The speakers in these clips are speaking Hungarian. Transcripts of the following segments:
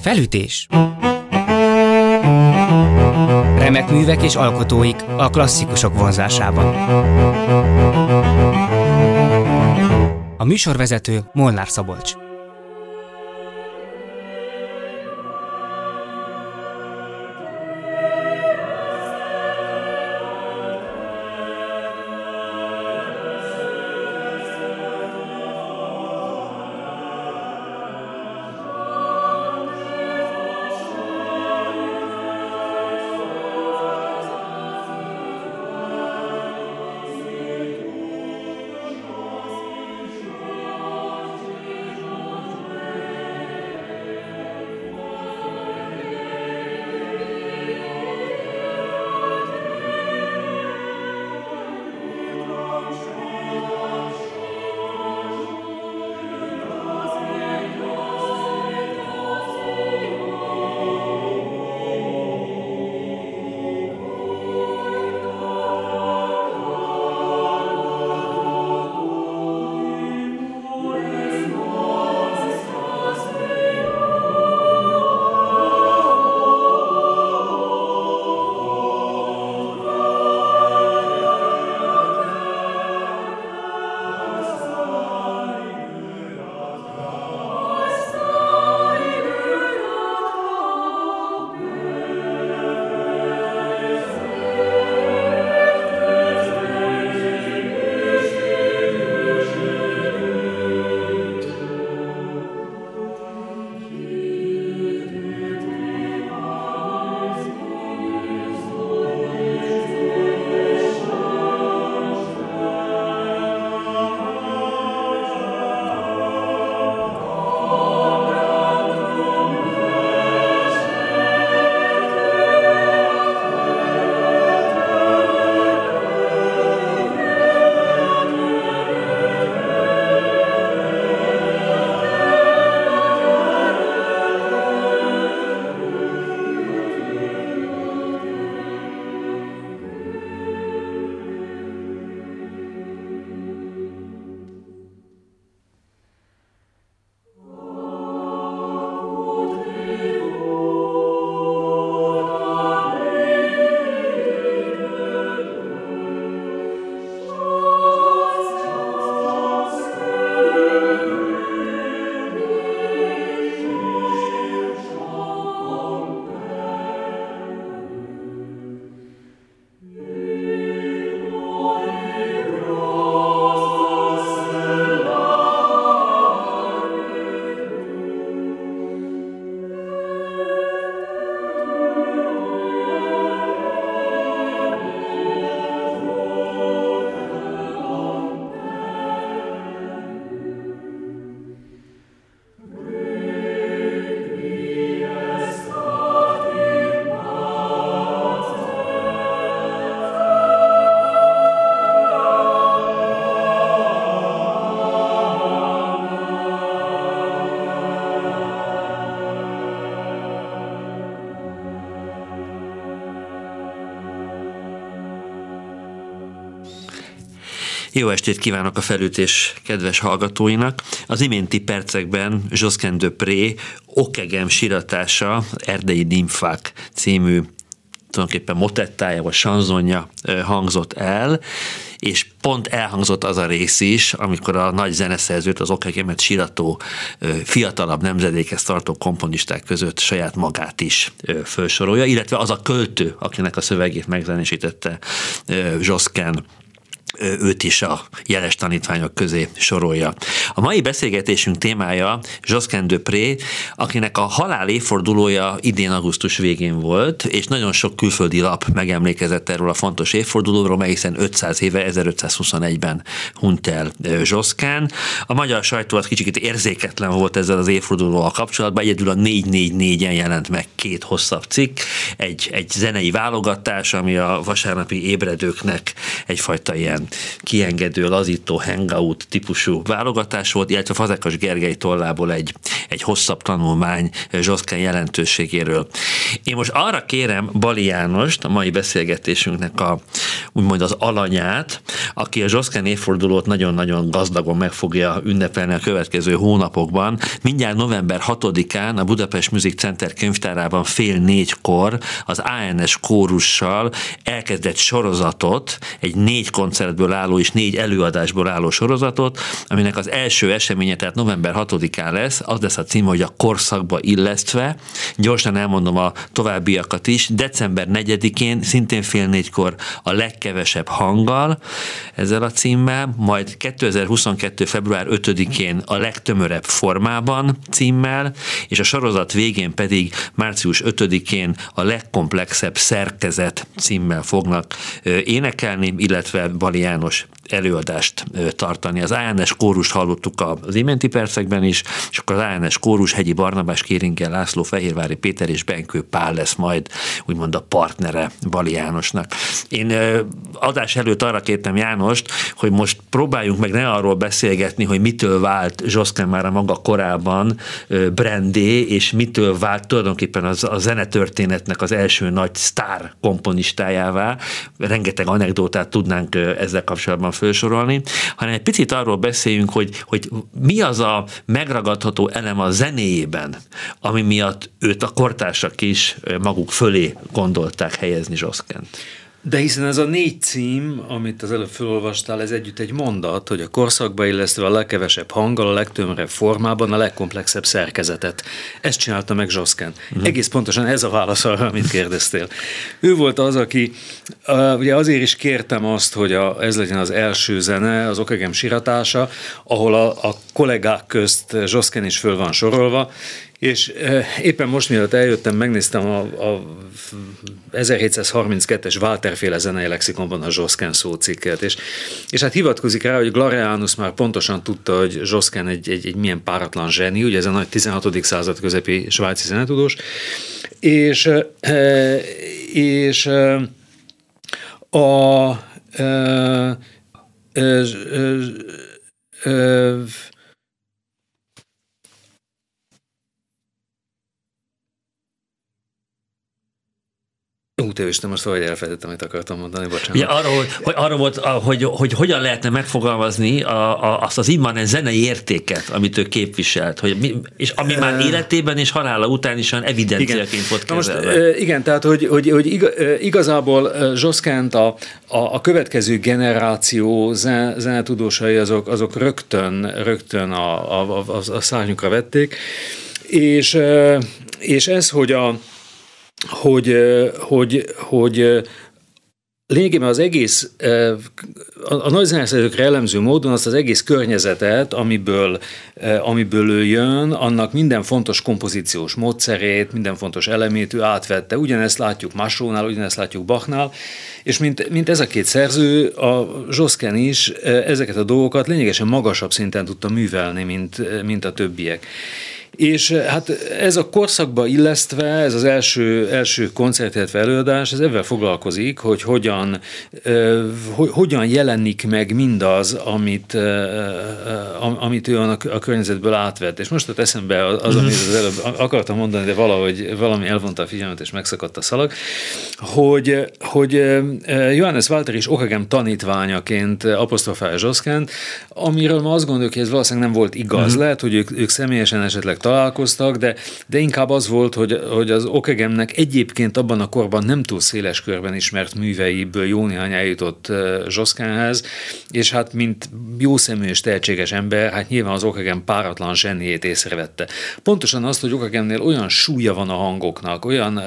Felütés Remek művek és alkotóik a klasszikusok vonzásában. A műsorvezető Molnár Szabolcs. Jó estét kívánok a felütés kedves hallgatóinak. Az iménti percekben Josquin de Pré Okegem siratása, Erdei Dimfák című tulajdonképpen motettája vagy sanzonja hangzott el, és pont elhangzott az a rész is, amikor a nagy zeneszerzőt, az Okegemet sirató fiatalabb nemzedékhez tartó komponisták között saját magát is felsorolja, illetve az a költő, akinek a szövegét megzenésítette Josquin őt is a jeles tanítványok közé sorolja. A mai beszélgetésünk témája Josquin Dupré, akinek a halál évfordulója idén augusztus végén volt, és nagyon sok külföldi lap megemlékezett erről a fontos évfordulóról, mely hiszen 500 éve, 1521-ben hunyt el Josquin. A magyar sajtó az kicsit érzéketlen volt ezzel az évfordulóval kapcsolatban, egyedül a 444-en jelent meg két hosszabb cikk, egy, egy zenei válogatás, ami a vasárnapi ébredőknek egyfajta ilyen kiengedő, lazító hangout típusú válogatás volt, illetve Fazekas Gergely tollából egy, egy hosszabb tanulmány Zsoszkán jelentőségéről. Én most arra kérem Bali Jánost, a mai beszélgetésünknek a, úgymond az alanyát, aki a Zsoszkán évfordulót nagyon-nagyon gazdagon meg fogja ünnepelni a következő hónapokban. Mindjárt november 6-án a Budapest Music Center könyvtárában fél négykor az ANS kórussal elkezdett sorozatot, egy négy koncertből álló és négy előadásból álló sorozatot, aminek az első eseménye, tehát november 6-án lesz, az lesz a cím, hogy a korszakba illesztve. Gyorsan elmondom a továbbiakat is. December 4-én, szintén fél négykor a legkevesebb hanggal, ezzel a címmel, majd 2022. február 5-én a legtömörebb formában címmel, és a sorozat végén pedig március 5-én a legkomplexebb szerkezet címmel fognak énekelni, illetve Bali János előadást tartani. Az ANS kórust hallottuk az iménti percekben is, és akkor az ANS kórus Hegyi Barnabás, Kéringel László, Fehérvári Péter és Benkő Pál lesz majd úgymond a partnere Bali Jánosnak. Én adás előtt arra kértem Jánost, hogy most próbáljunk meg ne arról beszélgetni, hogy mitől vált Zsoszken már a maga korában brandé, és mitől vált tulajdonképpen az, a zenetörténetnek az első nagy sztár komponistájává. Rengeteg anekdótát tudnánk ezzel kapcsolatban felsorolni, hanem egy picit arról beszéljünk, hogy, hogy mi az a megragadható elem a zenéjében, ami miatt őt a kortársak is maguk fölé gondolták helyezni Zsoszkent. De hiszen ez a négy cím, amit az előbb felolvastál, ez együtt egy mondat, hogy a korszakba illesztve a legkevesebb hanggal, a legtömörebb formában, a legkomplexebb szerkezetet. Ezt csinálta meg Zsoszken. Uh-huh. Egész pontosan ez a válasz arra, amit kérdeztél. Ő volt az, aki, uh, ugye azért is kértem azt, hogy a, ez legyen az első zene, az Okegem siratása, ahol a, a kollégák közt Zsoszken is föl van sorolva, és éppen most, mielőtt eljöttem, megnéztem a, a 1732-es Walterféle zenei lexikonban a Zsoszken szócikket, és, és hát hivatkozik rá, hogy Glarianus már pontosan tudta, hogy Zsoszken egy, egy, egy milyen páratlan zseni, ugye ez a nagy 16. század közepi svájci zenetudós, és, és a, a, a, a, a Útőisten, most valahogy elfelejtettem, amit akartam mondani, bocsánat. Ja, arra, hogy, hogy, arra volt, hogy, hogy, hogyan lehetne megfogalmazni a, a, azt az immanen zenei értéket, amit ő képviselt, hogy mi, és ami már életében és halála után is olyan evidenciaként volt kezelve. Most, igen, tehát hogy, hogy, hogy igazából Zsoszkánt a, a, a következő generáció zenetudósai azok, azok rögtön, rögtön a, a, a, a szárnyukra vették, és, és ez, hogy a hogy, hogy, hogy lényegében az egész, a, nagy zeneszerzőkre jellemző módon azt az egész környezetet, amiből, amiből ő jön, annak minden fontos kompozíciós módszerét, minden fontos elemét ő átvette. Ugyanezt látjuk Masónál, ugyanezt látjuk Bachnál, és mint, mint ez a két szerző, a Zsoszken is ezeket a dolgokat lényegesen magasabb szinten tudta művelni, mint, mint a többiek. És eh, hát ez a korszakba illesztve, ez az első, első koncert, illetve előadás, ez ebben foglalkozik, hogy hogyan, uh, hogyan jelenik meg mindaz, amit, uh, amit ő a, környezetből átvett. És most ott eszembe az, amit az előbb akartam mondani, de valahogy valami elvonta a figyelmet, és megszakadt a szalag, hogy, hogy Johannes Walter is Okagem tanítványaként apostrofálja Zsoszkánt, amiről ma azt gondoljuk, hogy ez valószínűleg nem volt igaz. Uh-huh. Lehet, hogy ők, ők személyesen esetleg találkoztak, de, de inkább az volt, hogy, hogy az Okegemnek egyébként abban a korban nem túl széles körben ismert műveiből jó néhány eljutott Zsoszkánhez, és hát mint jó szemű és tehetséges ember, hát nyilván az Okegem páratlan zseniét észrevette. Pontosan azt, hogy Okegemnél olyan súlya van a hangoknak, olyan,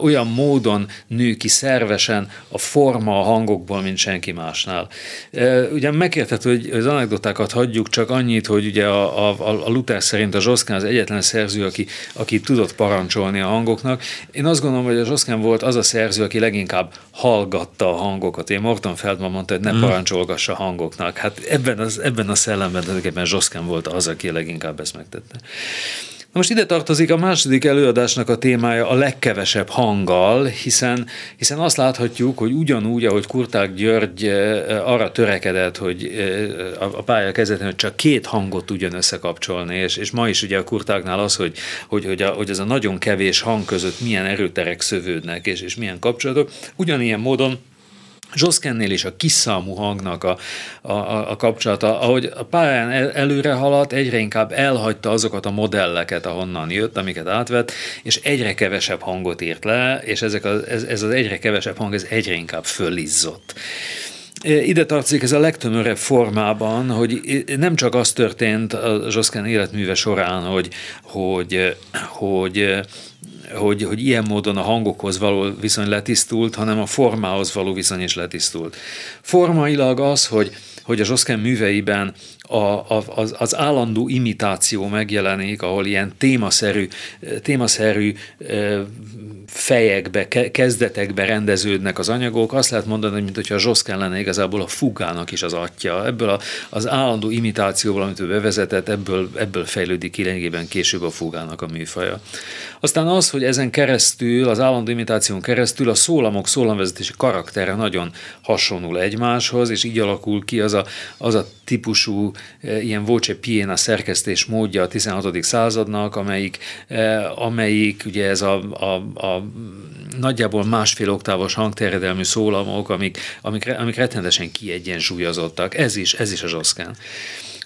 olyan módon nő ki szervesen a forma a hangokból, mint senki másnál. Ugye megkértett, hogy az anekdotákat hagyjuk, csak annyit, hogy ugye a, a, a Luther szerint a Zsoszkán Zsoszkán az egyetlen szerző, aki, aki tudott parancsolni a hangoknak. Én azt gondolom, hogy a Zsoszkán volt az a szerző, aki leginkább hallgatta a hangokat. Én Morton Feldman mondta, hogy ne mm. parancsolgassa a hangoknak. Hát ebben, az, ebben a szellemben tulajdonképpen Zsoszkán volt az, aki leginkább ezt megtette. Most ide tartozik a második előadásnak a témája a legkevesebb hanggal, hiszen, hiszen azt láthatjuk, hogy ugyanúgy, ahogy Kurták György eh, arra törekedett, hogy eh, a pálya kezdetén, hogy csak két hangot tudjon összekapcsolni, és, és ma is ugye a Kurtáknál az, hogy, hogy, hogy, a, hogy ez a nagyon kevés hang között milyen erőterek szövődnek, és, és milyen kapcsolatok, ugyanilyen módon Zsoszkennél is a kiszámú hangnak a, a, a kapcsolata, ahogy a pályán el, előre haladt, egyre inkább elhagyta azokat a modelleket, ahonnan jött, amiket átvett, és egyre kevesebb hangot írt le, és ezek a, ez, ez az egyre kevesebb hang, ez egyre inkább fölizzott. Ide tartozik ez a legtömörebb formában, hogy nem csak az történt a Zsoszken életműve során, hogy, hogy, hogy hogy, hogy ilyen módon a hangokhoz való viszony letisztult, hanem a formához való viszony is letisztult. Formailag az, hogy, hogy a Zsoszken műveiben a, a, az, az állandó imitáció megjelenik, ahol ilyen témaszerű, témaszerű fejekbe, kezdetekbe rendeződnek az anyagok, azt lehet mondani, mint hogyha a Zsoszken lenne igazából a fugának is az atya. Ebből a, az állandó imitációból, amit ő bevezetett, ebből, ebből fejlődik ki később a fugának a műfaja. Aztán az, hogy ezen keresztül, az állandó imitáción keresztül a szólamok szólamvezetési karaktere nagyon hasonul egymáshoz, és így alakul ki az a, az a típusú e, ilyen voce piena szerkesztés módja a 16. századnak, amelyik, e, amelyik ugye ez a, a, a nagyjából másfél oktávos hangterjedelmű szólamok, amik, amik, amik rettenetesen kiegyensúlyozottak. Ez is, ez is a zsoszkán.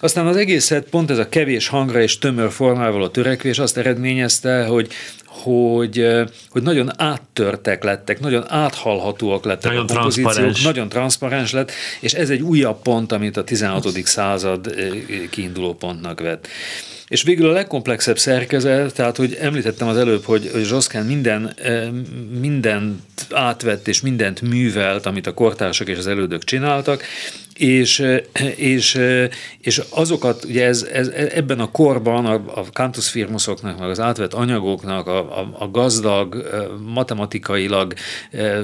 Aztán az egészet pont ez a kevés hangra és tömör formával a törekvés azt eredményezte, hogy hogy, hogy nagyon áttörtek lettek, nagyon áthalhatóak lettek nagyon a kompozíciók, nagyon transzparens lett, és ez egy újabb pont, amit a 16. század kiinduló pontnak vett. És végül a legkomplexebb szerkezet, tehát hogy említettem az előbb, hogy, hogy Zsoszkán minden, mindent átvett és mindent művelt, amit a kortársak és az elődök csináltak, és, és, és azokat, ugye ez, ez, ebben a korban a, a Cantus Firmusoknak, meg az átvett anyagoknak a, a, a gazdag, matematikailag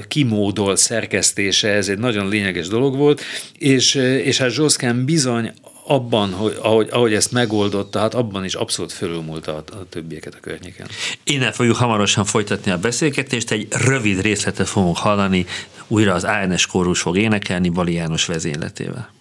kimódolt szerkesztése, ez egy nagyon lényeges dolog volt, és, és hát Zsoszkán bizony abban, hogy, ahogy, ahogy ezt megoldotta, hát abban is abszolút fölülmúlta a, a többieket a környéken. Innen fogjuk hamarosan folytatni a beszélgetést, egy rövid részletet fogunk hallani, újra az ANS kórus fog énekelni Bali János vezényletével.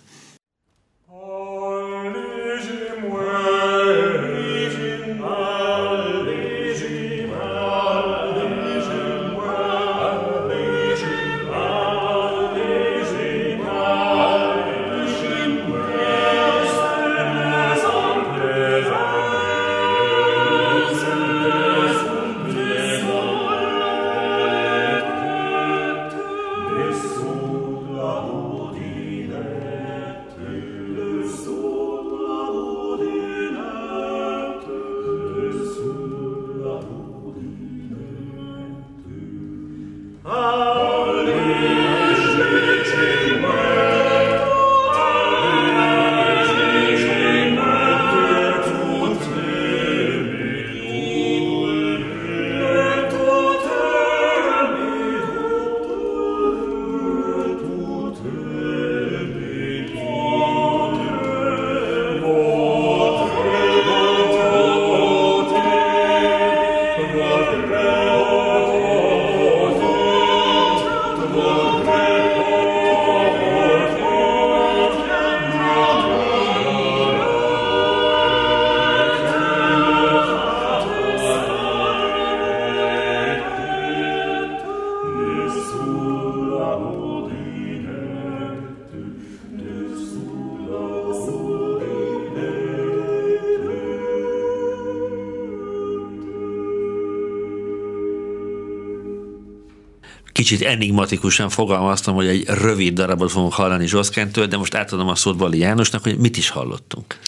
Kicsit enigmatikusan fogalmaztam, hogy egy rövid darabot fogunk hallani Zsoszkentől, de most átadom a szót Bali Jánosnak, hogy mit is hallottunk.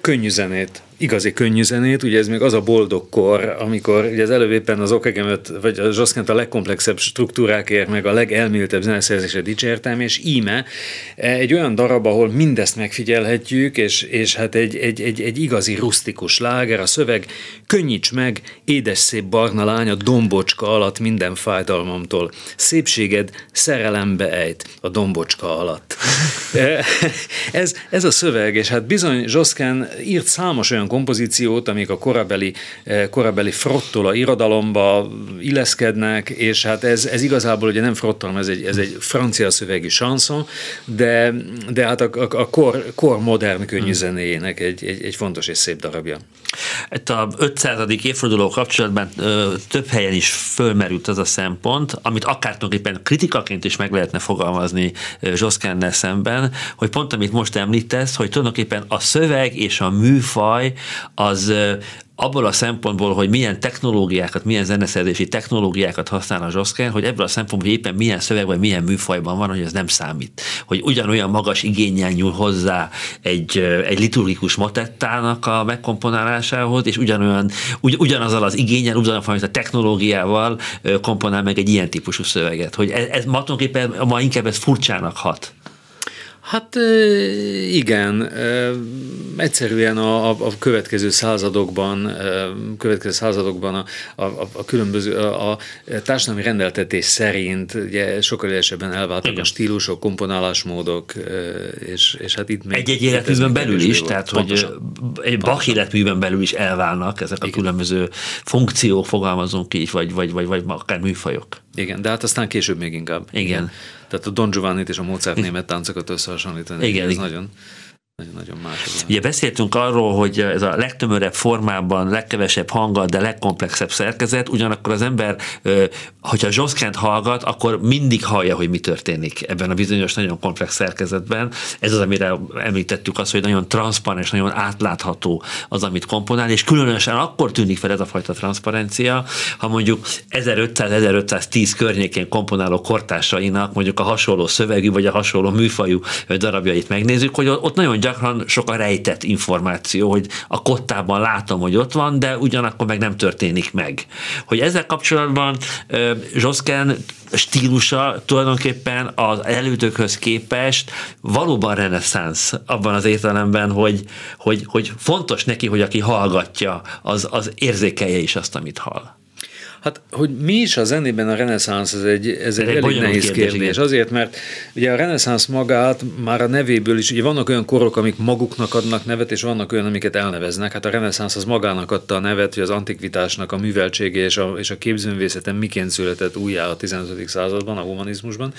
Könnyű zenét, igazi könnyű zenét, ugye ez még az a boldog kor, amikor ugye az előbb éppen az okegemet, vagy a Zsoszkent a legkomplexebb struktúrákért, meg a legelméltebb zeneszerzésre dicsértem, és íme egy olyan darab, ahol mindezt megfigyelhetjük, és, és hát egy, egy, egy, egy igazi rustikus láger, a szöveg könnyíts meg, édes szép barna lány a dombocska alatt minden fájdalmamtól. Szépséged szerelembe ejt a dombocska alatt. ez, ez a szöveg, és hát bizony Zsoszken írt számos olyan kompozíciót, amik a korabeli, korabeli frottola irodalomba illeszkednek, és hát ez, ez igazából ugye nem frottal, ez egy, ez egy francia szövegű chanson, de, de hát a, a, a kor, kor modern könnyű zenéjének egy, egy, egy fontos és szép darabja. Itt a 500. évforduló kapcsolatban ö, több helyen is fölmerült az a szempont, amit akár tulajdonképpen kritikaként is meg lehetne fogalmazni Zsoszkennel szemben, hogy pont amit most említesz, hogy tulajdonképpen a szöveg és a műfaj az abból a szempontból, hogy milyen technológiákat, milyen zeneszerzési technológiákat használ a Zsoszker, hogy ebből a szempontból, éppen milyen szövegben, milyen műfajban van, hogy ez nem számít. Hogy ugyanolyan magas igényen nyúl hozzá egy, egy liturgikus motettának a megkomponálásához, és ugyanolyan, ugy, ugyanazzal az igényen, ugyanazal a technológiával komponál meg egy ilyen típusú szöveget. Hogy ez, ez ma ma inkább ez furcsának hat. Hát igen, egyszerűen a, a következő századokban, következő századokban a, a, a különböző a, a társadalmi rendeltetés szerint ugye sokkal élesebben elváltak igen. a stílusok, komponálásmódok, és, és hát itt még... Egy-egy életműben belül is, volt. tehát Pontosan. hogy egy Bach életműben belül is elválnak ezek a igen. különböző funkciók, fogalmazunk így, vagy, vagy, vagy, vagy akár műfajok. Igen, de hát aztán később még inkább. Igen. igen. Tehát a Don giovanni és a Mozart német táncokat összehasonlítani, igen, ez igen. nagyon nagyon más. Ugye beszéltünk arról, hogy ez a legtömörebb formában, legkevesebb hanggal, de legkomplexebb szerkezet, ugyanakkor az ember, hogyha Zsoszkent hallgat, akkor mindig hallja, hogy mi történik ebben a bizonyos nagyon komplex szerkezetben. Ez az, amire említettük azt, hogy nagyon transzparens, nagyon átlátható az, amit komponál, és különösen akkor tűnik fel ez a fajta transzparencia, ha mondjuk 1500-1510 környékén komponáló kortársainak mondjuk a hasonló szövegű, vagy a hasonló műfajú darabjait megnézzük, hogy ott nagyon gyakran sok a rejtett információ, hogy a kottában látom, hogy ott van, de ugyanakkor meg nem történik meg. Hogy ezzel kapcsolatban Zsoszken stílusa tulajdonképpen az elődökhöz képest valóban reneszánsz abban az értelemben, hogy, hogy, hogy fontos neki, hogy aki hallgatja, az, az érzékelje is azt, amit hall. Hát, hogy mi is a zenében a reneszánsz, ez egy, ez egy, egy elég nehéz kérdés. kérdés. Azért, mert ugye a reneszánsz magát már a nevéből is, ugye vannak olyan korok, amik maguknak adnak nevet, és vannak olyan, amiket elneveznek. Hát a reneszánsz az magának adta a nevet, hogy az antikvitásnak a műveltsége és a, és a képzőművészeten miként született újjá a 15. században, a humanizmusban.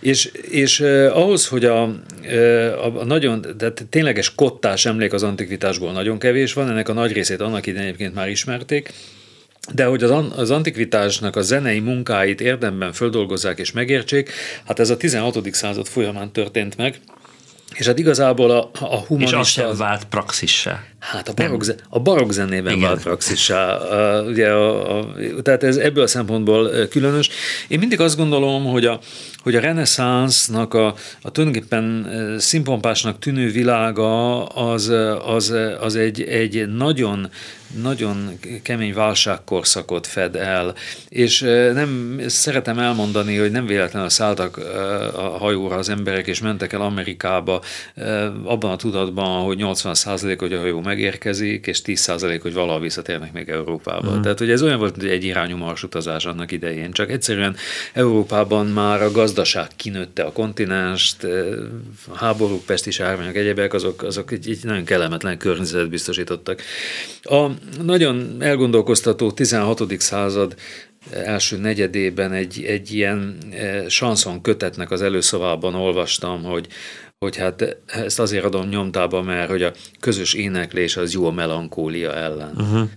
És, és eh, ahhoz, hogy a, a, a nagyon, tehát tényleges kottás emlék az antikvitásból nagyon kevés van, ennek a nagy részét annak idején egyébként már ismerték, de hogy az, az antikvitásnak a zenei munkáit érdemben földolgozzák és megértsék, hát ez a 16. század folyamán történt meg, és hát igazából a, a humanista... És az sem vált praxissá. Hát a barok, zen, a barok zenében vált praxissá. Ugye a, a, tehát ez ebből a szempontból különös. Én mindig azt gondolom, hogy a, hogy a reneszánsznak a, a tulajdonképpen színpompásnak tűnő világa az, az, az egy, egy nagyon nagyon kemény válságkorszakot fed el, és nem szeretem elmondani, hogy nem véletlenül szálltak a hajóra az emberek, és mentek el Amerikába abban a tudatban, hogy 80% hogy a hajó megérkezik, és 10% hogy valaha visszatérnek még Európába. Mm. Tehát, hogy ez olyan volt, hogy egy irányú marsutazás annak idején, csak egyszerűen Európában már a gazdaság kinőtte a kontinenst, a háborúk, pestis árványok, egyebek, azok, azok egy, egy nagyon kellemetlen környezetet biztosítottak. A, nagyon elgondolkoztató 16. század első negyedében egy, egy ilyen sanszon kötetnek az előszavában olvastam, hogy, hogy hát ezt azért adom nyomtába, mert hogy a közös éneklés az jó a melankólia ellen. Uh-huh.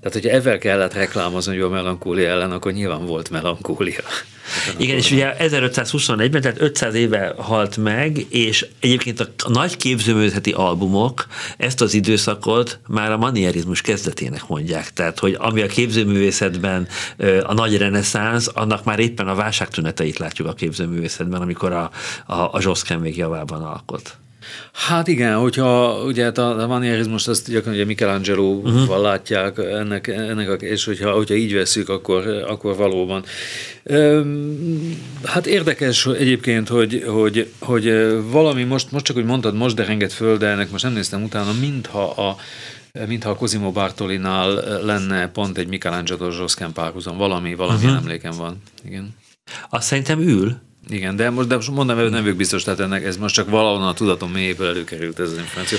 Tehát, hogyha ezzel kellett reklámozni, hogy a melankólia ellen, akkor nyilván volt melankólia. Igen, és ugye 1521-ben, tehát 500 éve halt meg, és egyébként a nagy képzőművészeti albumok ezt az időszakot már a manierizmus kezdetének mondják. Tehát, hogy ami a képzőművészetben a nagy reneszánsz, annak már éppen a válságtüneteit látjuk a képzőművészetben, amikor a, a, a Zsoszken még javában alkot. Hát igen, hogyha ugye hát a, a manierizmus azt gyakran ugye Michelangelo-val uh-huh. látják ennek, ennek a, és hogyha, hogyha így veszük, akkor, akkor valóban. Hát érdekes egyébként, hogy, hogy, hogy valami most, most csak úgy mondtad, most derengett föl, de ennek most nem néztem utána, mintha a mintha a Cosimo Bartolinál lenne pont egy Michelangelo Zsoszkán párhuzam, valami, valami uh-huh. emlékem van. Igen. Azt szerintem ül, igen, de most, de most mondom, hogy nem vagyok biztos, tehát ennek ez most csak valahonnan a tudatom mélyéből előkerült ez az információ.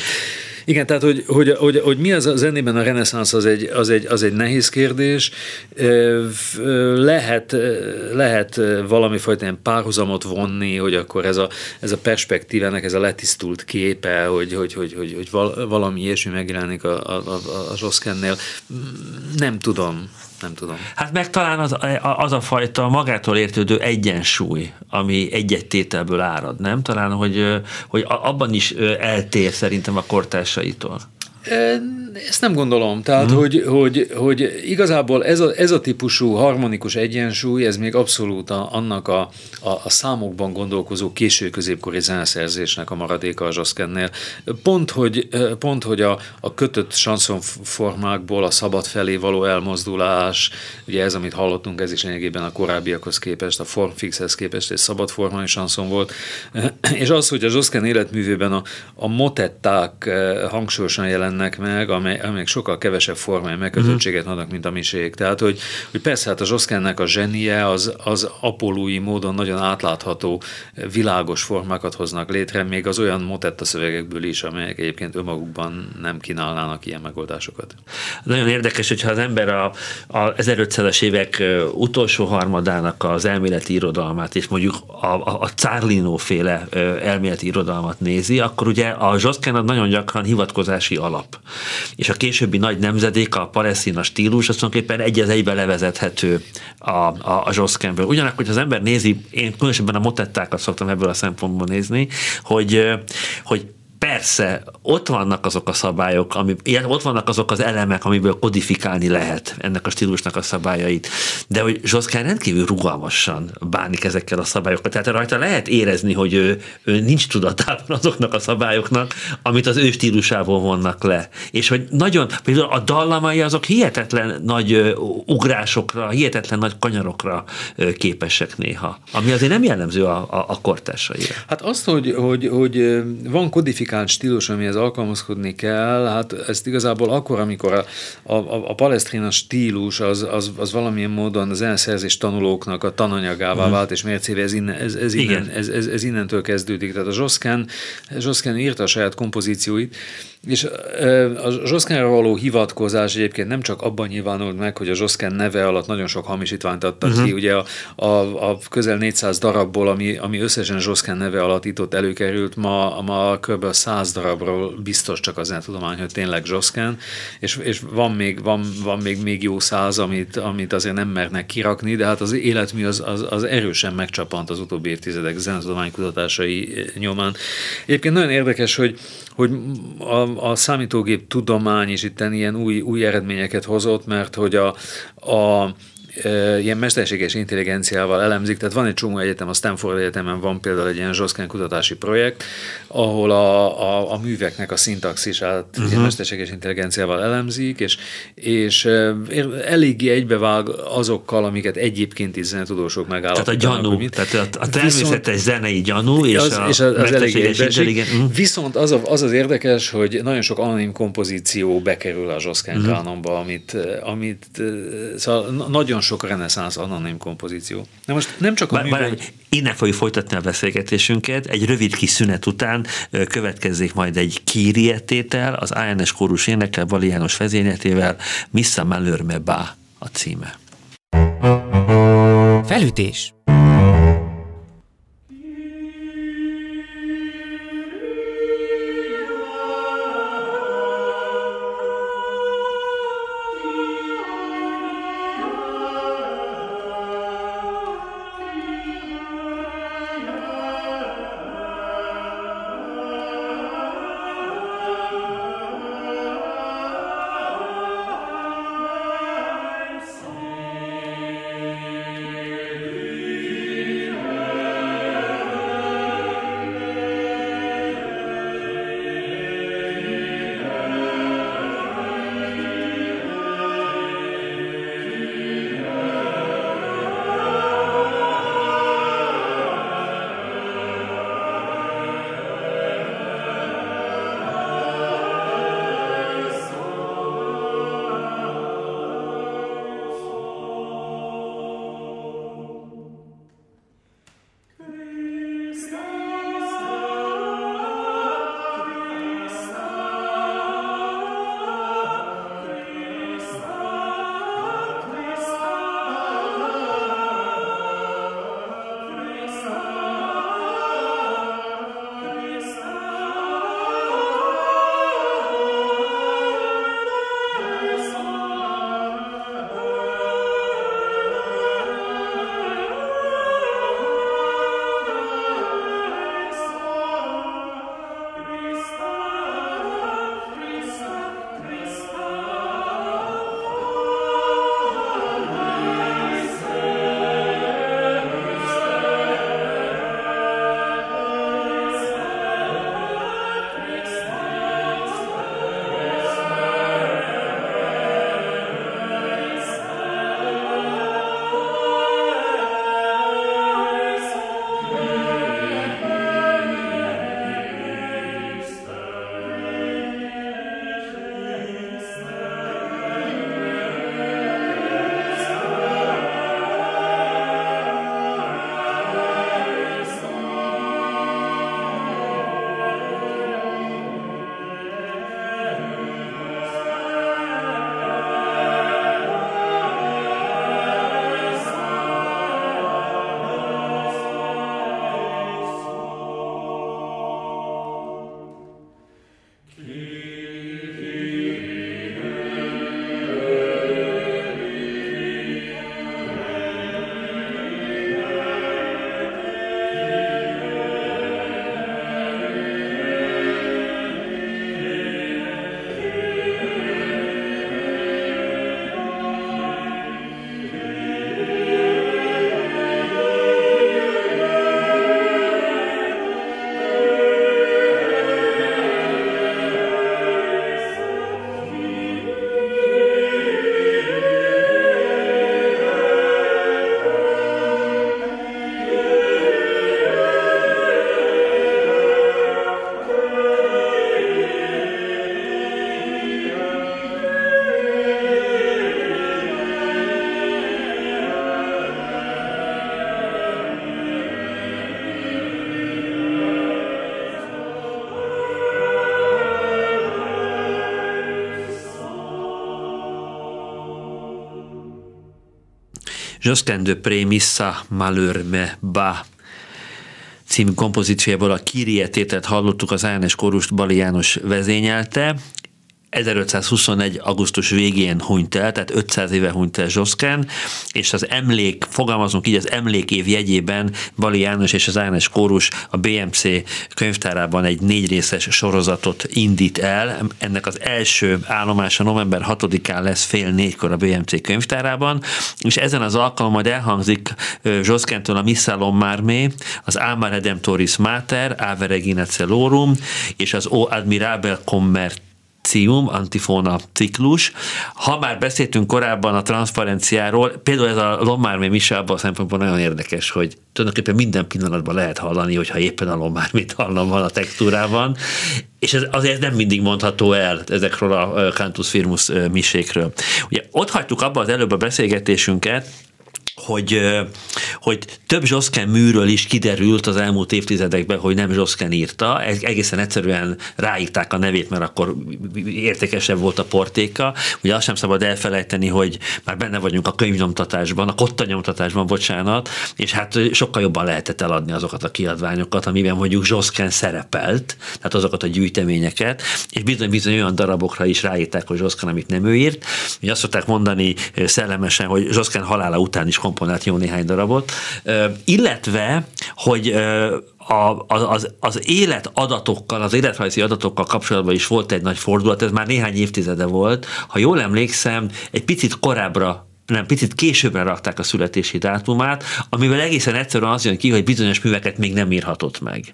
Igen, tehát hogy, hogy, hogy, hogy mi az a zenében a reneszánsz, az egy, az, egy, az egy nehéz kérdés. Lehet, lehet valami fajta ilyen párhuzamot vonni, hogy akkor ez a, ez a perspektívának, ez a letisztult képe, hogy, hogy, hogy, hogy, hogy valami ilyesmi megjelenik a, a, a, a. Nem tudom nem tudom. Hát meg talán az, az a fajta magától értődő egyensúly, ami egy-egy árad, nem? Talán, hogy, hogy abban is eltér szerintem a kortársaitól. Ezt nem gondolom. Tehát, uh-huh. hogy, hogy, hogy igazából ez a, ez a típusú harmonikus egyensúly, ez még abszolút a, annak a, a, a számokban gondolkozó késő-középkori zeneszerzésnek a maradéka a Zsaszkennél. Pont, hogy, pont, hogy a, a kötött formákból a szabad felé való elmozdulás, ugye ez, amit hallottunk, ez is lényegében a korábbiakhoz képest, a formfixhez képest egy szabad formai sanszon volt, és az, hogy a Zsoszken életművében a, a motetták hangsúlyosan jelennek meg, amely, amelyek sokkal kevesebb formai megkötöttséget adnak, mint a misék. Tehát, hogy, hogy persze hát a Zsoszkennek a zsenie az, az apolói módon nagyon átlátható, világos formákat hoznak létre, még az olyan motetta szövegekből is, amelyek egyébként önmagukban nem kínálnának ilyen megoldásokat. Nagyon érdekes, hogyha az ember a, a 1500-es évek utolsó harmadának az elméleti irodalmát, és mondjuk a, a, a Cárlinó féle elméleti irodalmat nézi, akkor ugye a Zsoszken az nagyon gyakran hivatkozási alap és a későbbi nagy nemzedék, a palesztina stílus, az tulajdonképpen egy az egybe levezethető a, a, a Zsoszkenből. Ugyanakkor, hogy az ember nézi, én különösebben a motettákat szoktam ebből a szempontból nézni, hogy, hogy persze, ott vannak azok a szabályok, ami, ott vannak azok az elemek, amiből kodifikálni lehet ennek a stílusnak a szabályait, de hogy Zsoszkán rendkívül rugalmasan bánik ezekkel a szabályokkal. Tehát rajta lehet érezni, hogy ő, ő nincs tudatában azoknak a szabályoknak, amit az ő stílusából vonnak le. És hogy nagyon, például a dallamai azok hihetetlen nagy ugrásokra, hihetetlen nagy kanyarokra képesek néha, ami azért nem jellemző a, a, a kortársaira. Hát azt, hogy, hogy, hogy van kodifikáció, szofisztikált stílus, amihez alkalmazkodni kell, hát ezt igazából akkor, amikor a, a, a palesztrina stílus az, az, az valamilyen módon az elszerzés tanulóknak a tananyagává mm. vált, és mércévé ez, innen, ez, ez, innen, ez, ez, ez innentől kezdődik. Tehát a Zsoszkán, Zsoszkán írta a saját kompozícióit, és a Zsoszkánra való hivatkozás egyébként nem csak abban nyilvánult meg, hogy a Zsoszkán neve alatt nagyon sok hamisítványt adtak uh-huh. ki. Ugye a, a, a közel 400 darabból, ami, ami összesen Zsoszkán neve alatt itt ott előkerült, ma, ma kb. 100 darabról biztos csak az tudomány, hogy tényleg Zsoszkán, és, és van, még, van, van még, még jó száz, amit, amit azért nem mernek kirakni, de hát az életmű az, az, az erősen megcsapant az utóbbi évtizedek zenetudomány kutatásai nyomán. Egyébként nagyon érdekes, hogy, hogy a, a számítógép tudomány is itt ilyen új, új eredményeket hozott, mert hogy a, a ilyen mesterséges intelligenciával elemzik, tehát van egy csomó egyetem, a Stanford Egyetemen van például egy ilyen Zsoszkán kutatási projekt, ahol a, a, a műveknek a szintaxisát uh-huh. ilyen mesterséges intelligenciával elemzik, és, és eléggé egybevág azokkal, amiket egyébként is zenetudósok megállapítanak. Tehát a gyanú, mit. tehát a, a természetes Viszont, zenei gyanú, és, az, a és az, az eléggé uh-huh. Viszont az, a, az az érdekes, hogy nagyon sok anonim kompozíció bekerül a Zsoszkán uh-huh. kánonba, amit, amit szóval nagyon nagyon sok reneszánsz anonim kompozíció. Na most nem csak a bár, művel... Innen fogjuk folytatni a beszélgetésünket. Egy rövid kis szünet után következzék majd egy kírietétel, az ANS kórus énekel Bali János vezényletével, Missa Malörme Bá a címe. Felütés Josquin de Prémissa Malheur me ba című kompozíciójából a tételt hallottuk, az Ánes Kórust Bali János vezényelte, 1521. augusztus végén hunyt el, tehát 500 éve hunyt el Zsoszken, és az emlék, fogalmazunk így, az emlékév jegyében Bali János és az Ágnes Kórus a BMC könyvtárában egy négy részes sorozatot indít el. Ennek az első állomása november 6-án lesz fél négykor a BMC könyvtárában, és ezen az alkalommal majd elhangzik Zsoszkentől a Missalom Mármé, az Alma Redemptoris Mater, Ave Regina Celorum, és az O Admirabel Commert cium, antifóna ciklus. Ha már beszéltünk korábban a transzparenciáról, például ez a Lommármé Mise abban a szempontból nagyon érdekes, hogy tulajdonképpen minden pillanatban lehet hallani, hogyha éppen a Lommármit hallom van a textúrában, és ez azért nem mindig mondható el ezekről a Cantus Firmus misékről. Ugye ott hagytuk abba az előbb a beszélgetésünket, hogy, hogy több Zsoszken műről is kiderült az elmúlt évtizedekben, hogy nem Zsoszken írta, egészen egyszerűen ráírták a nevét, mert akkor értékesebb volt a portéka. Ugye azt sem szabad elfelejteni, hogy már benne vagyunk a könyvnyomtatásban, a kotta nyomtatásban, bocsánat, és hát sokkal jobban lehetett eladni azokat a kiadványokat, amiben mondjuk Zsoszken szerepelt, tehát azokat a gyűjteményeket, és bizony-bizony olyan darabokra is ráírták, hogy Zsoszken, amit nem ő írt. Ugye azt szokták mondani szellemesen, hogy Zsoszken halála után is komponált jó néhány darabot, illetve, hogy a, az, az élet adatokkal, az életrajzi adatokkal kapcsolatban is volt egy nagy fordulat, ez már néhány évtizede volt. Ha jól emlékszem, egy picit korábbra nem, picit későbbre rakták a születési dátumát, amivel egészen egyszerűen az jön ki, hogy bizonyos műveket még nem írhatott meg.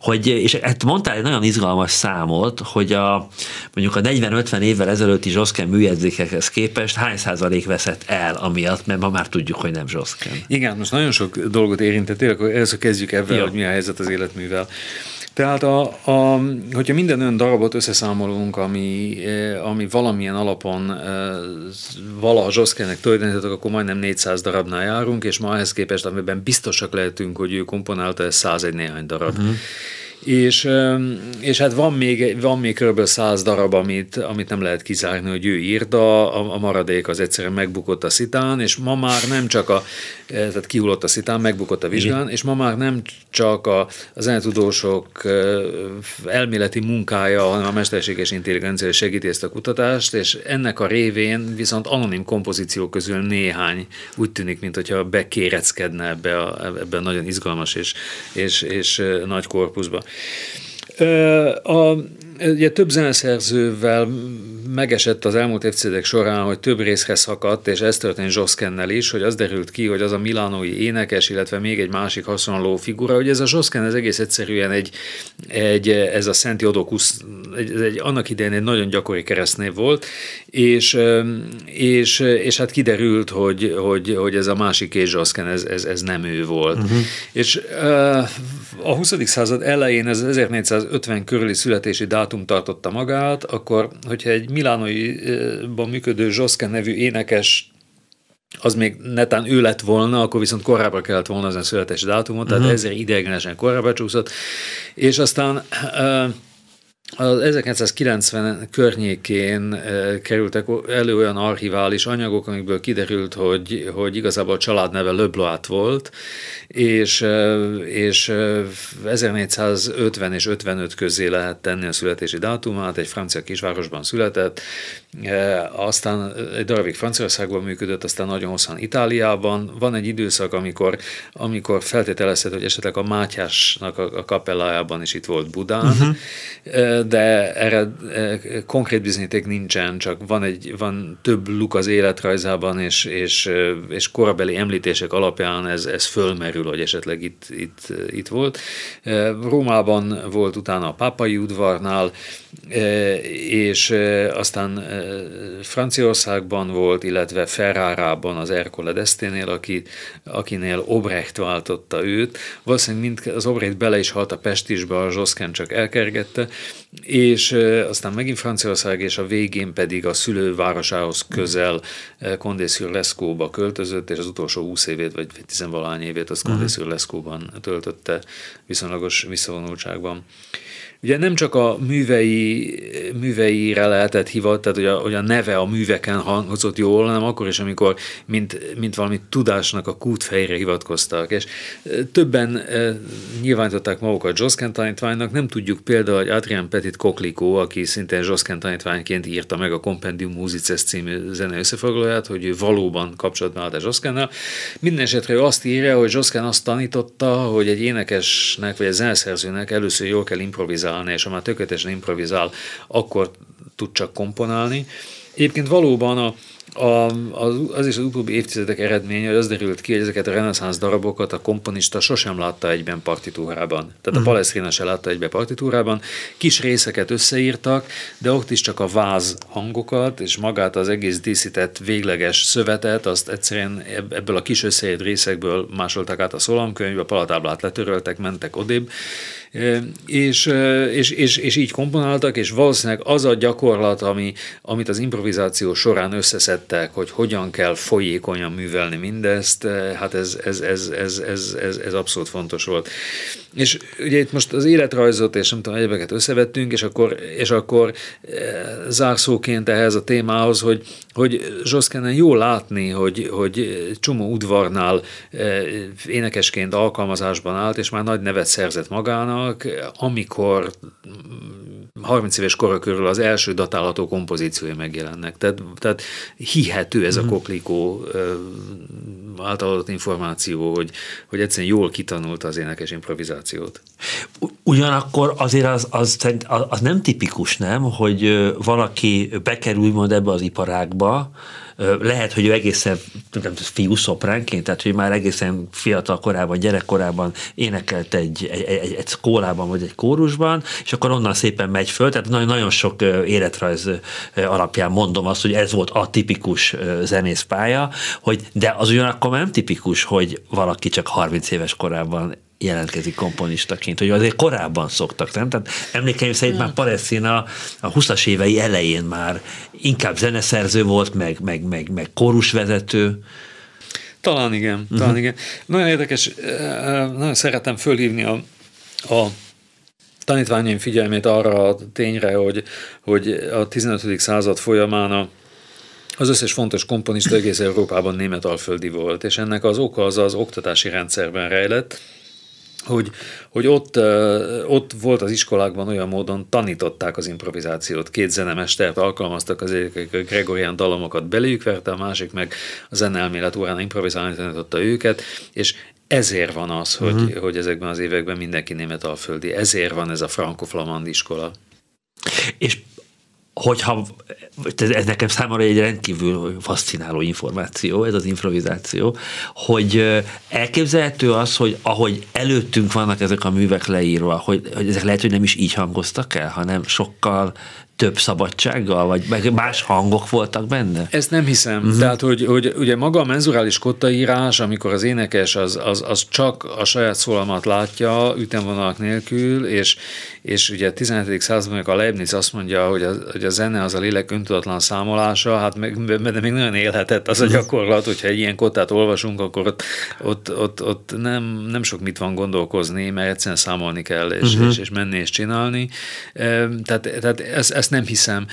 Hogy, és hát mondtál egy nagyon izgalmas számot, hogy a, mondjuk a 40-50 évvel ezelőtti Zsoszken műjegyzékekhez képest hány százalék veszett el amiatt, mert ma már tudjuk, hogy nem Zsoszken. Igen, most nagyon sok dolgot érintettél, akkor először kezdjük ebben, hogy mi a helyzet az életművel. Tehát, a, a, hogyha minden olyan darabot összeszámolunk, ami, e, ami valamilyen alapon e, valaha Zsoszkenek tulajdonítatok, akkor majdnem 400 darabnál járunk, és ma ehhez képest, amiben biztosak lehetünk, hogy ő komponálta, ez 101 néhány darab. Uh-huh és, és hát van még, van még kb. száz darab, amit, amit nem lehet kizárni, hogy ő írta, a, a maradék az egyszerűen megbukott a szitán, és ma már nem csak a, e, tehát kihullott a szitán, megbukott a vizsgán, Igen. és ma már nem csak a, a zenetudósok e, elméleti munkája, hanem a mesterséges intelligencia segíti ezt a kutatást, és ennek a révén viszont anonim kompozíciók közül néhány úgy tűnik, mintha bekéreckedne ebbe a, ebbe a nagyon izgalmas és, és, és e, nagy korpuszba. A, ugye több zeneszerzővel megesett az elmúlt évtizedek során, hogy több részre szakadt, és ez történt Zsoszkennel is, hogy az derült ki, hogy az a milánói énekes, illetve még egy másik hasonló figura, hogy ez a Zsoszken ez egész egyszerűen egy, egy ez a Szent Jodokusz, egy, egy, annak idején egy nagyon gyakori keresztnév volt, és, és, és hát kiderült, hogy, hogy, hogy ez a másik és Zsoszken, ez, ez, ez nem ő volt. Uh-huh. És a 20. század elején, ez 1450 körüli születési dátum tartotta magát, akkor, hogyha egy milánóiban működő Zsoszken nevű énekes az még netán ő lett volna, akkor viszont korábban kellett volna az a születési dátumot, uh-huh. tehát mhm. ezért idegenesen korábban csúszott, és aztán az 1990 környékén kerültek elő olyan archivális anyagok, amikből kiderült, hogy, hogy igazából a családneve Lebloat volt, és, és 1450 eh, és 55 közé lehet tenni a születési dátumát, egy francia kisvárosban született, aztán egy darabig Franciaországban működött, aztán nagyon hosszan Itáliában. Van egy időszak, amikor, amikor feltételezhető, hogy esetleg a Mátyásnak a, a kapellájában is itt volt Budán, uh-huh de erre e, konkrét bizonyíték nincsen, csak van, egy, van több luk az életrajzában, és, és, e, és korabeli említések alapján ez, ez fölmerül, hogy esetleg itt, itt, itt volt. E, Rómában volt utána a pápai udvarnál, és aztán Franciaországban volt, illetve Ferrárában az Ercole d'Esténél, aki, akinél Obrecht váltotta őt. Valószínűleg mind, az Obrecht bele is halt a Pestisbe, a Zsoszken csak elkergette, és aztán megint Franciaország, és a végén pedig a szülővárosához közel Condé-sur-Lescaut-ba költözött, és az utolsó 20 évét, vagy tizenvalány évét az Condé-sur-Lescaut-ban töltötte viszonylagos visszavonultságban. Ugye nem csak a művei, műveire lehetett hivat, tehát hogy a, hogy a neve a műveken hangzott jól, hanem akkor is, amikor mint, mint valami tudásnak a kútfejre hivatkoztak. És többen nyilvánították magukat Josken tanítványnak, nem tudjuk például, hogy Adrian Petit Koklikó, aki szintén Josken tanítványként írta meg a Compendium Musices című zene összefoglalóját, hogy ő valóban kapcsolatban állt a Joskennel. Minden ő azt írja, hogy Josken azt tanította, hogy egy énekesnek vagy egy zeneszerzőnek először jól kell improvizálni, és ha már tökéletesen improvizál, akkor tud csak komponálni. Egyébként valóban a, a, az, az is az utóbbi évtizedek eredménye, hogy az derült ki, hogy ezeket a reneszánsz darabokat a komponista sosem látta egyben partitúrában. Tehát uh-huh. a mhm. Palestrina se látta egyben partitúrában. Kis részeket összeírtak, de ott is csak a váz hangokat, és magát az egész díszített végleges szövetet, azt egyszerűen ebből a kis összeírt részekből másoltak át a szólamkönyvbe, a palatáblát letöröltek, mentek odébb, és, és, és, és így komponáltak, és valószínűleg az a gyakorlat, ami, amit az improvizáció során összeszedtek, hogy hogyan kell folyékonyan művelni mindezt, hát ez, ez, ez, ez, ez, ez, ez abszolút fontos volt. És ugye itt most az életrajzot és nem tudom, egyebeket összevettünk, és akkor, és akkor zárszóként ehhez a témához, hogy, hogy Zsoszkenen jó látni, hogy, hogy csomó udvarnál énekesként alkalmazásban állt, és már nagy nevet szerzett magának, amikor 30 éves kora körül az első datálható kompozíciói megjelennek. Tehát, tehát hihető ez a mhm. koklikó által adott információ, hogy, hogy egyszerűen jól kitanulta az énekes improvizációt. Ugyanakkor azért az, az, az nem tipikus, nem, hogy valaki bekerül úgymond ebbe az iparágba, lehet, hogy ő egészen fiú szopránként, tehát hogy már egészen fiatal korában, gyerekkorában énekelt egy, egy, egy, egy skólában vagy egy kórusban, és akkor onnan szépen megy föl, tehát nagyon, nagyon sok életrajz alapján mondom azt, hogy ez volt a tipikus zenészpálya, hogy de az ugyanakkor nem tipikus, hogy valaki csak 30 éves korában jelentkezik komponistaként, hogy azért korábban szoktak, nem? Tehát emlékeim szerint már Palesztina a 20-as évei elején már inkább zeneszerző volt, meg, meg, meg, meg kórusvezető. Talán igen, talán uh-huh. igen. Nagyon érdekes, nagyon szeretem fölhívni a, a tanítványaim figyelmét arra a tényre, hogy, hogy a 15. század folyamán a, az összes fontos komponista egész Európában német alföldi volt, és ennek az oka az az oktatási rendszerben rejlett, hogy, hogy ott, ott volt az iskolákban olyan módon, tanították az improvizációt. Két zenemestert alkalmaztak, az egyik Gregorian dalomokat beléjük verte, a másik meg a zeneelmélet órán improvizálni tanította őket, és ezért van az, hogy, uh-huh. hogy ezekben az években mindenki német alföldi. Ezért van ez a franco-flamand iskola. És hogyha ez nekem számomra egy rendkívül fascináló információ, ez az improvizáció, hogy elképzelhető az, hogy ahogy előttünk vannak ezek a művek leírva, hogy, hogy ezek lehet, hogy nem is így hangoztak el, hanem sokkal több szabadsággal, vagy más hangok voltak benne? Ezt nem hiszem. Uh-huh. Tehát, hogy, hogy ugye maga a menzurális kottaírás, amikor az énekes az, az, az csak a saját szólamat látja, ütemvonalak nélkül, és, és ugye a 17. században a Leibniz azt mondja, hogy a, hogy a zene az a lélek öntudatlan számolása, hát meg, de még nagyon élhetett az a gyakorlat, hogyha egy ilyen kottát olvasunk, akkor ott, ott, ott, ott nem, nem sok mit van gondolkozni, mert egyszerűen számolni kell, és, uh-huh. és, és menni és csinálni. Tehát, tehát ezt, ezt nem hiszem.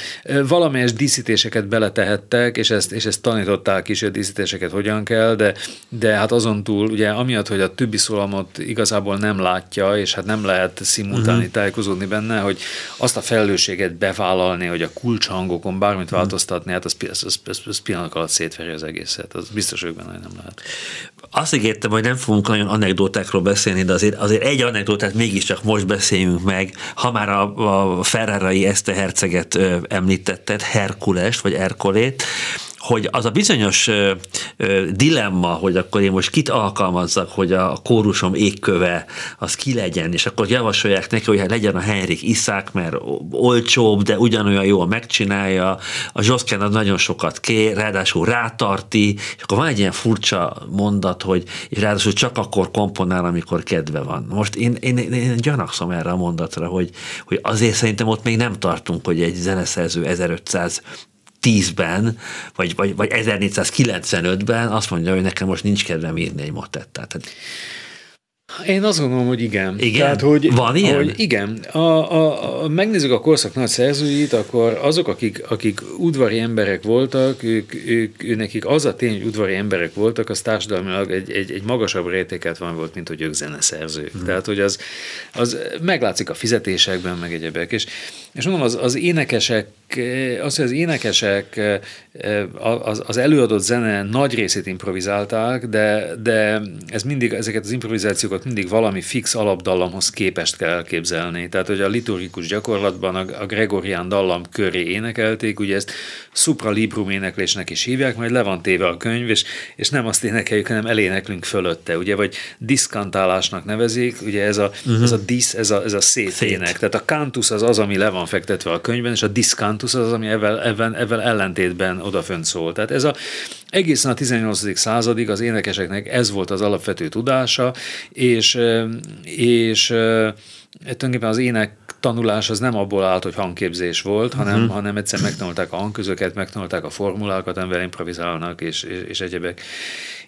Valamelyes díszítéseket beletehettek, és ezt, és ezt tanították is, hogy a díszítéseket hogyan kell, de, de hát azon túl, ugye amiatt, hogy a többi szólamot igazából nem látja, és hát nem lehet szimultáni uh-huh. tájékozódni benne, hogy azt a felelősséget bevállalni, hogy a kulcshangokon bármit uh-huh. változtatni, hát az, az, az, az, az pillanat alatt szétveri az egészet. Az biztos, hogy benne nem lehet. Azt ígértem, hogy nem fogunk nagyon anekdotákról beszélni, de azért, azért egy anekdotát mégiscsak most beszéljünk meg. Ha már a, a Ferrari Este herceget említetted, Herkulest, vagy Erkolét, hogy az a bizonyos ö, ö, dilemma, hogy akkor én most kit alkalmazzak, hogy a kórusom égköve az ki legyen, és akkor javasolják neki, hogy hát legyen a Henrik Iszák, mert olcsóbb, de ugyanolyan jól megcsinálja, a Zsoszken az nagyon sokat kér, ráadásul rátarti, és akkor van egy ilyen furcsa mondat, hogy és ráadásul csak akkor komponál, amikor kedve van. Most én, én, én, én gyanakszom erre a mondatra, hogy, hogy azért szerintem ott még nem tartunk, hogy egy zeneszerző 1500 10-ben, vagy, vagy, vagy 1495-ben azt mondja, hogy nekem most nincs kedvem írni egy motettát. Én azt gondolom, hogy igen. Igen? Tehát, hogy, Van ilyen? Hogy igen. A, a, a, megnézzük a korszak nagy szerzőit, akkor azok, akik, akik udvari emberek voltak, ők, ők, ők, nekik az a tény, hogy udvari emberek voltak, az társadalmilag egy, egy, egy magasabb rétéket van volt, mint hogy ők zeneszerzők. Hmm. Tehát, hogy az, az meglátszik a fizetésekben, meg egyebek. És, és mondom, az, az énekesek az, hogy az énekesek az, az előadott zene nagy részét improvizálták, de, de ez mindig, ezeket az improvizációkat mindig valami fix alapdallamhoz képest kell elképzelni. Tehát, hogy a liturgikus gyakorlatban a, a Gregorián dallam köré énekelték, ugye ezt supra librum éneklésnek is hívják, majd le van téve a könyv, és, és nem azt énekeljük, hanem eléneklünk fölötte, ugye, vagy diszkantálásnak nevezik, ugye ez a, uh-huh. ez a disz, ez a, ez a szétének. Szét. Tehát a kantusz az az, ami le van fektetve a könyvben, és a diszkantusz az, ami ezzel, ezzel, ezzel ellentétben odafönt szól. Tehát ez a, egészen a 18. századig az énekeseknek ez volt az alapvető tudása, és, és tulajdonképpen az ének tanulás az nem abból állt, hogy hangképzés volt, hanem, uh-huh. hanem egyszer megtanulták a hangközöket, megtanulták a formulákat, amivel improvizálnak, és, és, és egyebek.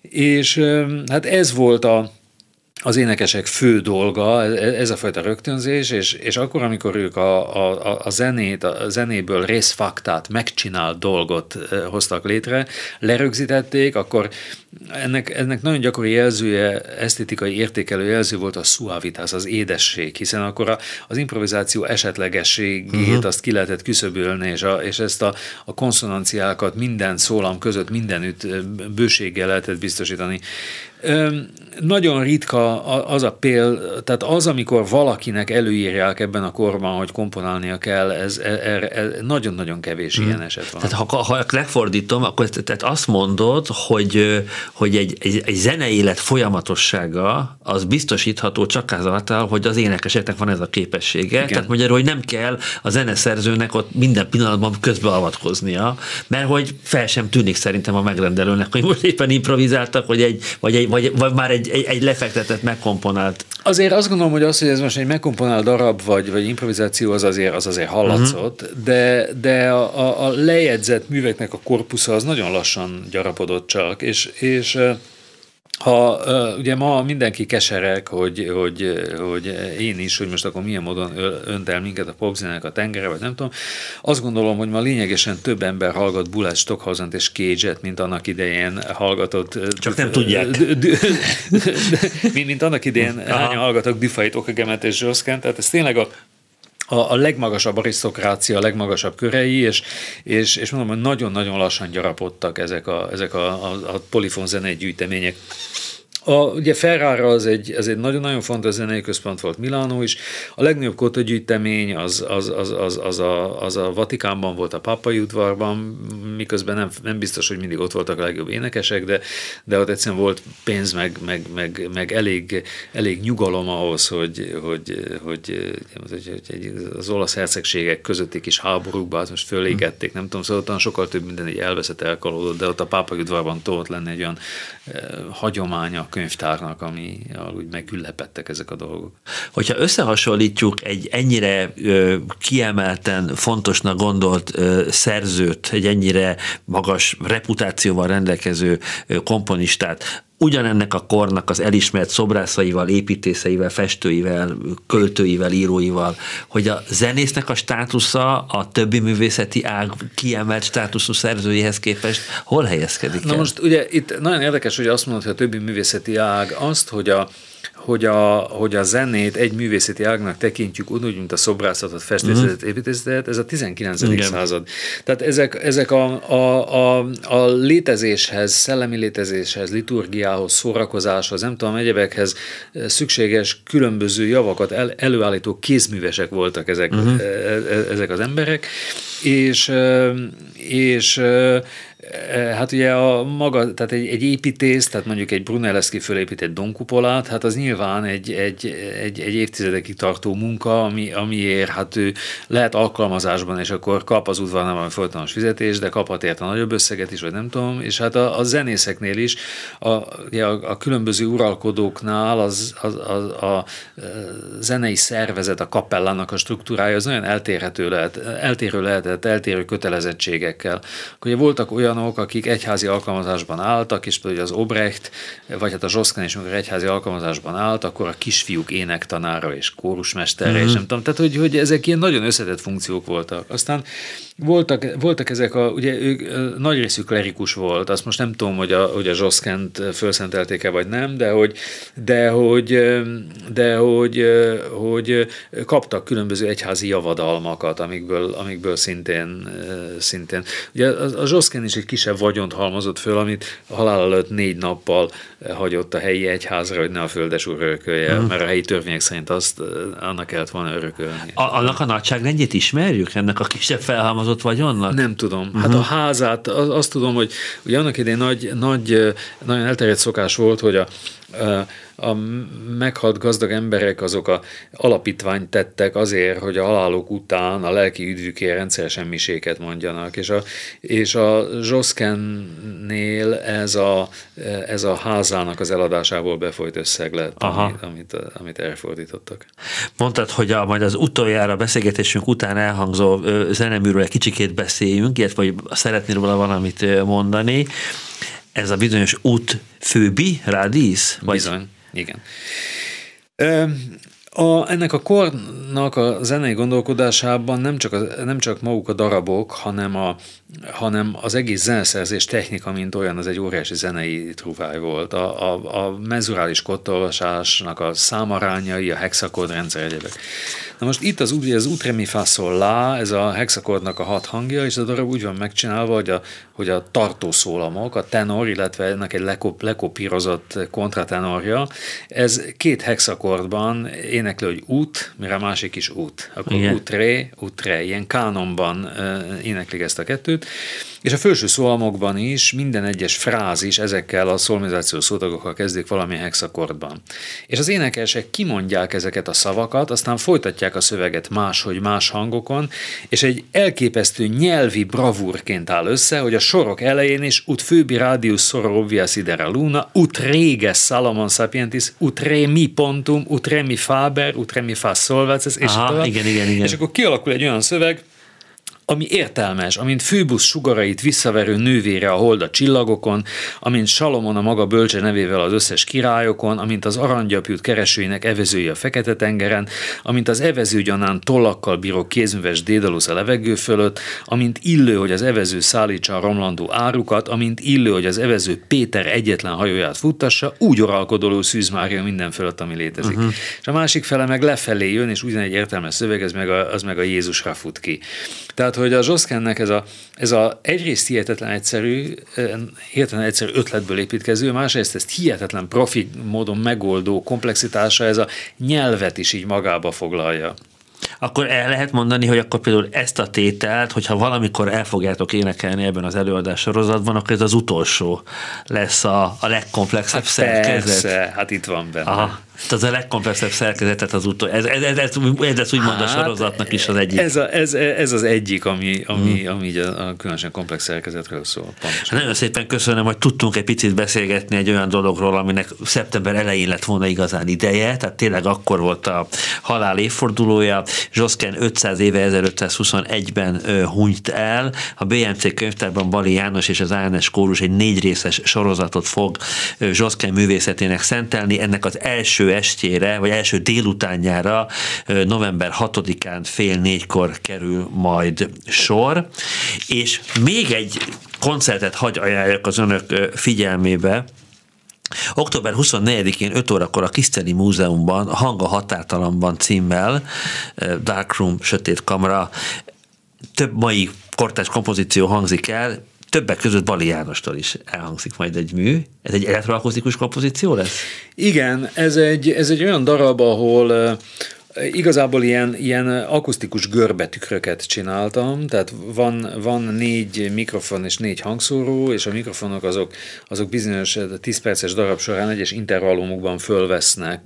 És hát ez volt a, az énekesek fő dolga, ez a fajta rögtönzés, és, és akkor, amikor ők a, a, a zenét, a zenéből részfaktát, megcsinált dolgot hoztak létre, lerögzítették, akkor ennek, ennek nagyon gyakori jelzője, esztétikai értékelő jelző volt a suavitás, az édesség, hiszen akkor a, az improvizáció esetlegességét uh-huh. azt ki lehetett küszöbölni, és, a, és ezt a, a konszonanciákat minden szólam között mindenütt bőséggel lehetett biztosítani. Nagyon ritka az a péld, tehát az, amikor valakinek előírják ebben a korban, hogy komponálnia kell, ez, ez, ez nagyon-nagyon kevés hmm. ilyen eset van. Tehát ha, ha lefordítom, akkor tehát azt mondod, hogy, hogy egy, egy, egy zeneélet folyamatossága az biztosítható csak azáltal, hogy az énekeseknek van ez a képessége. Igen. Tehát magyarul, hogy nem kell a zeneszerzőnek ott minden pillanatban közbeavatkoznia, mert hogy fel sem tűnik szerintem a megrendelőnek, hogy most éppen improvizáltak, hogy egy, vagy, egy, vagy, vagy már egy, egy, egy lefektetett, megkomponált. Azért azt gondolom, hogy az, hogy ez most egy megkomponált darab, vagy, vagy improvizáció, az azért, az azért hallatszott, uh-huh. de, de a, a, a lejegyzett műveknek a korpusza az nagyon lassan gyarapodott csak, és, és ha ugye ma mindenki keserek, hogy, hogy, hogy én is, hogy most akkor milyen módon önt el minket a popzenek a tengere, vagy nem tudom, azt gondolom, hogy ma lényegesen több ember hallgat Bulát Stockhausen és cage mint annak idején hallgatott. Csak nem tudják. mint, annak idején hányan hallgatok Dufait, Okagemet és Zsoszkent, tehát ez tényleg a a, a legmagasabb arisztokrácia, a legmagasabb körei, és, és, és mondom, hogy nagyon-nagyon lassan gyarapodtak ezek a, ezek a, a, a polifon zenei gyűjtemények. A, ugye Ferrara az egy, az egy nagyon-nagyon fontos zenei központ volt Milánó is. A legnagyobb kotagyűjtemény az, az, az, az, az, a, az a Vatikánban volt a Papai udvarban, miközben nem, nem biztos, hogy mindig ott voltak a legjobb énekesek, de, de ott egyszerűen volt pénz, meg, meg, meg, meg elég, elég nyugalom ahhoz, hogy, hogy, hogy, hogy, hogy az olasz hercegségek közötti kis háborúkban hát most fölégették, nem tudom, szóval ott sokkal több minden így elveszett, elkalódott, de ott a Pápai udvarban tudott lenni egy olyan eh, hagyománya könyvtárnak, ami úgy megülepettek ezek a dolgok. Hogyha összehasonlítjuk egy ennyire ö, kiemelten fontosnak gondolt ö, szerzőt, egy ennyire magas reputációval rendelkező ö, komponistát, ugyanennek a kornak az elismert szobrászaival, építészeivel, festőivel, költőivel, íróival, hogy a zenésznek a státusza a többi művészeti ág kiemelt státuszú szerzőjéhez képest hol helyezkedik Na el? most ugye itt nagyon érdekes, hogy azt mondod, hogy a többi művészeti ág azt, hogy a hogy a, hogy a zenét egy művészeti ágnak tekintjük úgy, mint a szobrászatot, festészetet, uh-huh. építészetet, ez a 19. Igen. század. Tehát ezek, ezek a, a, a, a létezéshez, szellemi létezéshez, liturgiához, szórakozáshoz, nem tudom, egyebekhez szükséges különböző javakat el, előállító kézművesek voltak ezek, uh-huh. ezek az emberek, és, és Hát ugye a maga, tehát egy, egy építész, tehát mondjuk egy Brunelleschi fölépített donkupolát, hát az nyilván egy, egy, egy, egy évtizedekig tartó munka, ami, amiért hát ő lehet alkalmazásban, és akkor kap az udvarnál valami folytonos fizetés, de kaphat érte nagyobb összeget is, vagy nem tudom, és hát a, a zenészeknél is, a, a, a különböző uralkodóknál az, az, az, a, a zenei szervezet, a kapellának a struktúrája az nagyon eltérhető lehet, eltérő lehetett, eltérő kötelezettségekkel. Akkor ugye voltak olyan olyanok, akik egyházi alkalmazásban álltak, és például az Obrecht, vagy hát a Zsoszkán is, amikor egyházi alkalmazásban állt, akkor a kisfiúk énektanára és kórusmesterre, mm-hmm. és nem tudom, tehát hogy, hogy ezek ilyen nagyon összetett funkciók voltak. Aztán voltak, voltak ezek a, ugye ők, nagy részük klerikus volt, azt most nem tudom, hogy a, hogy a Zsoszkent felszentelték-e vagy nem, de hogy, de hogy, de hogy, hogy kaptak különböző egyházi javadalmakat, amikből, amikből szintén, szintén. Ugye a, a Zsoszken is egy kisebb vagyont halmozott föl, amit halál előtt négy nappal hagyott a helyi egyházra, hogy ne a földes úr örökölje, hmm. mert a helyi törvények szerint azt annak kellett volna örökölni. A, annak a nagyságrendjét ismerjük, ennek a kisebb felhalmozott vagyonnak? Nem tudom. Uh-huh. Hát a házát, az, azt tudom, hogy ugye annak idején nagy, nagy, nagyon elterjedt szokás volt, hogy a, a meghalt gazdag emberek azok a alapítványt tettek azért, hogy a halálok után a lelki üdvükért rendszeresen miséket mondjanak. És a, és a Zsoszkennél ez a, ez a házának az eladásából befolyt összeg lett, Aha. amit, amit, amit elfordítottak. Mondtad, hogy a, majd az utoljára beszélgetésünk után elhangzó zeneműről egy kicsikét beszéljünk, illetve hogy szeretnél róla valamit mondani ez a bizonyos út főbi, rádísz? Vagy? Bizony, igen. A, ennek a kornak a zenei gondolkodásában nem csak, a, nem csak maguk a darabok, hanem, a, hanem az egész zeneszerzés technika, mint olyan, az egy óriási zenei truváj volt. A, a, a menzurális kottolvasásnak a számarányai, a hexakord rendszer egyebek. Na most itt az, az utremi faszol lá, ez a hexakordnak a hat hangja, és a darab úgy van megcsinálva, hogy a, hogy a tartószólamok, a tenor, illetve ennek egy lekop, lekopírozott kontratenorja, ez két hexakordban éneklő, hogy út, mire a másik is út. Akkor Igen. utré, utré, ilyen kánonban éneklik ezt a kettőt, és a felső szólamokban is minden egyes frázis ezekkel a szolmizációs szótagokkal kezdik valami hexakordban. És az énekesek kimondják ezeket a szavakat, aztán folytatják a szöveget máshogy más hangokon, és egy elképesztő nyelvi bravúrként áll össze, hogy a sorok elején is ut főbi radius sorovia sidera luna, ut rege Salomon sapientis, ut re mi pontum, ut re mi faber, ut re mi fa solvaces, és, Aha, igen, igen, igen. és akkor kialakul egy olyan szöveg, ami értelmes, amint főbusz sugarait visszaverő nővére a hold a csillagokon, amint Salomon a maga bölcse nevével az összes királyokon, amint az aranygyapjút keresőinek evezője a Fekete-tengeren, amint az evezőgyanán tollakkal bíró kézműves Dédalusz a levegő fölött, amint illő, hogy az evező szállítsa a romlandó árukat, amint illő, hogy az evező Péter egyetlen hajóját futtassa, úgy oralkodoló Szűz Mária minden fölött, ami létezik. Uh-huh. És a másik fele meg lefelé jön, és ugyanegy értelmes szöveg, ez meg a, az meg a Jézusra fut ki. Tehát hogy a Zsoszkennek ez a, ez a egyrészt hihetetlen egyszerű, hihetetlen egyszerű ötletből építkező, másrészt ezt hihetetlen profi módon megoldó komplexitása, ez a nyelvet is így magába foglalja. Akkor el lehet mondani, hogy akkor például ezt a tételt, hogyha valamikor el fogjátok énekelni ebben az előadás sorozatban, akkor ez az utolsó lesz a, a legkomplexebb hát szerkezet. Persze, hát itt van benne. Aha. Ez a legkomplexebb szerkezetet az utó. Ez, ez, ez, ez, ez úgymond hát, a sorozatnak is az egyik. Ez, a, ez, ez az egyik, ami, ami, hmm. ami a, a különösen komplex szerkezetről szól. Hát nagyon szépen köszönöm, hogy tudtunk egy picit beszélgetni egy olyan dologról, aminek szeptember elején lett volna igazán ideje, tehát tényleg akkor volt a halál évfordulója. Zsoszken 500 éve 1521-ben hunyt el. A BMC könyvtárban Bali János és az ANS kórus egy négy részes sorozatot fog Zsoszken művészetének szentelni. Ennek az első estjére, vagy első délutánjára november 6-án fél négykor kerül majd sor, és még egy koncertet hagy ajánljak az önök figyelmébe, Október 24-én 5 órakor a Kiszteli Múzeumban, a Hanga Határtalanban címmel, Darkroom, Sötét Kamra, több mai kortás kompozíció hangzik el, többek között Bali Jánostól is elhangzik majd egy mű. Ez egy elektroakusztikus kompozíció lesz? Igen, ez egy, ez egy olyan darab, ahol Igazából ilyen, ilyen akusztikus görbetükröket csináltam, tehát van, van négy mikrofon és négy hangszóró, és a mikrofonok azok, azok bizonyos 10 perces darab során egyes intervallumokban fölvesznek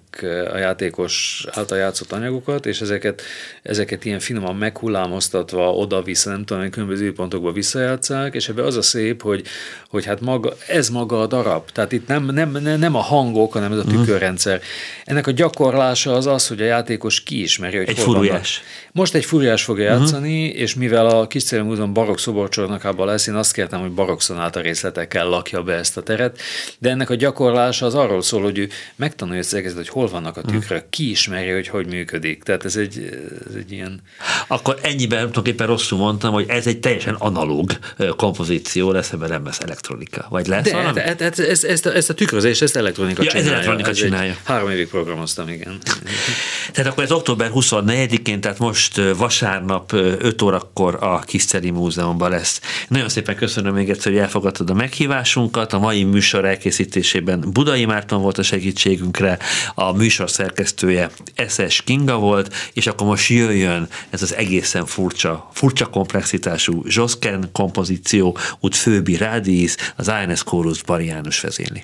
a játékos által játszott anyagokat, és ezeket, ezeket ilyen finoman meghullámoztatva oda-vissza, nem tudom, különböző pontokba visszajátszák, és ebbe az a szép, hogy, hogy hát maga, ez maga a darab. Tehát itt nem, nem, nem a hangok, hanem ez a mhm. tükörrendszer. Ennek a gyakorlása az az, hogy a játékos és ki ismeri, hogy Egy furiás. Most egy furiás fogja játszani, uh-huh. és mivel a Kis Cél Múzeum barokk szoborcsarnokában lesz, én azt kértem, hogy barokkszonáta részletekkel lakja be ezt a teret, de ennek a gyakorlása az arról szól, hogy ő megtanulja ezt az egészet, hogy hol vannak a tükrök, ki ismeri, hogy hogy működik. Tehát ez egy, ez egy ilyen... Akkor ennyiben tulajdonképpen rosszul mondtam, hogy ez egy teljesen analóg kompozíció lesz, ebben nem lesz elektronika. Vagy lesz De valami? hát, hát, ezt, ezt, a, ezt a tükrözést, ezt elektronika Ja, ez csinálja. elektronika egy- csinálja. Három évig programoztam, igen. Tehát akkor ez október 24-én, tehát most vasárnap ö, 5 órakor a Kiszteli Múzeumban lesz. Nagyon szépen köszönöm még egyszer, hogy elfogadtad a meghívásunkat. A mai műsor elkészítésében Budai Márton volt a segítségünkre, a műsor szerkesztője SS Kinga volt, és akkor most jöjjön ez az egészen furcsa, furcsa komplexitású Zsoszken kompozíció, út Főbi Rádiis, az ANS Chorus Bari János vezényli.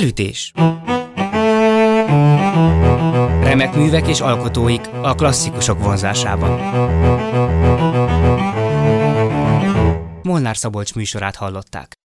Felütés Remek művek és alkotóik a klasszikusok vonzásában. Molnár Szabolcs műsorát hallották.